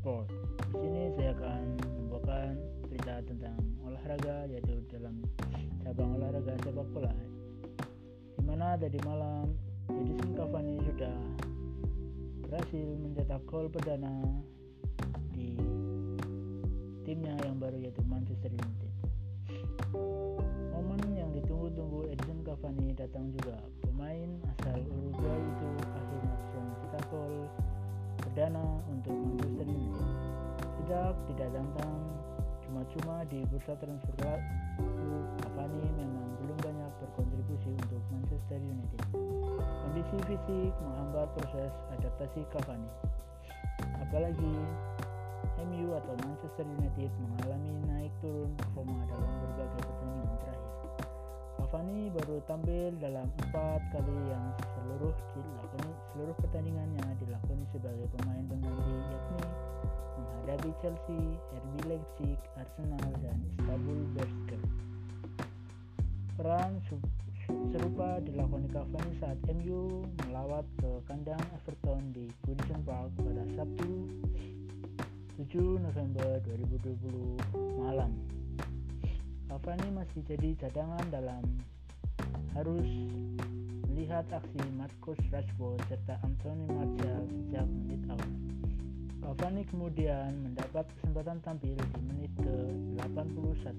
sport. Di sini saya akan membawakan cerita tentang olahraga yaitu dalam cabang olahraga sepak bola. Di mana tadi malam Edison Cavani sudah berhasil mencetak gol perdana di timnya yang baru yaitu Manchester United. Momen yang ditunggu-tunggu Edison Cavani datang juga. Pemain Tidak datang cuma-cuma di bursa transfer Cavani memang belum banyak berkontribusi untuk Manchester United. Kondisi fisik menghambat proses adaptasi Cavani. Apalagi MU atau Manchester United mengalami naik turun performa dalam berbagai pertandingan terakhir. Cavani baru tampil dalam empat kali yang seluruh dilakoni, seluruh pertandingannya dilakoni sebagai pemain pengganti yakni menghadapi Chelsea, RB Leipzig, Arsenal, dan Istanbul Bersker. Peran serupa dilakoni Cavani saat MU melawat ke kandang Everton di Goodison Park pada Sabtu 7 November 2020 malam. Cavani masih jadi cadangan dalam harus melihat aksi Marcus Rashford serta Anthony Martial sejak. Cavani kemudian mendapat kesempatan tampil di menit ke-81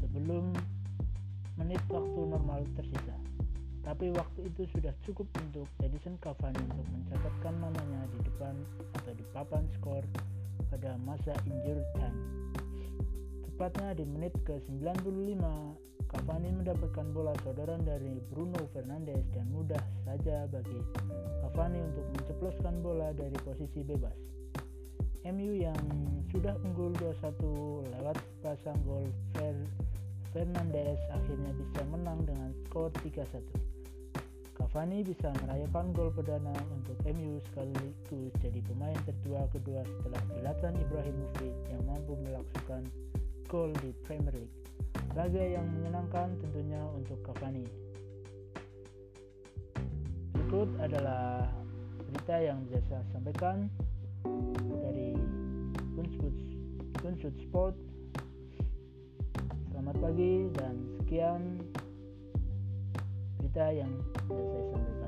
sebelum menit waktu normal tersisa. Tapi waktu itu sudah cukup untuk Edison Cavani untuk mencatatkan namanya di depan atau di papan skor pada masa injury time. Tepatnya di menit ke-95, Cavani mendapatkan bola sodoran dari Bruno Fernandes dan mudah saja bagi Cavani untuk menceploskan bola dari posisi bebas. MU yang sudah unggul 2-1 lewat pasang gol Fer Fernandes akhirnya bisa menang dengan skor 3-1. Cavani bisa merayakan gol perdana untuk MU sekaligus jadi pemain tertua kedua setelah Zlatan Ibrahimovic yang mampu melakukan gol di Premier League. Laga yang menyenangkan tentunya untuk Cavani. Berikut adalah berita yang bisa saya sampaikan Unsud Sport. Selamat pagi dan sekian berita yang saya sampaikan.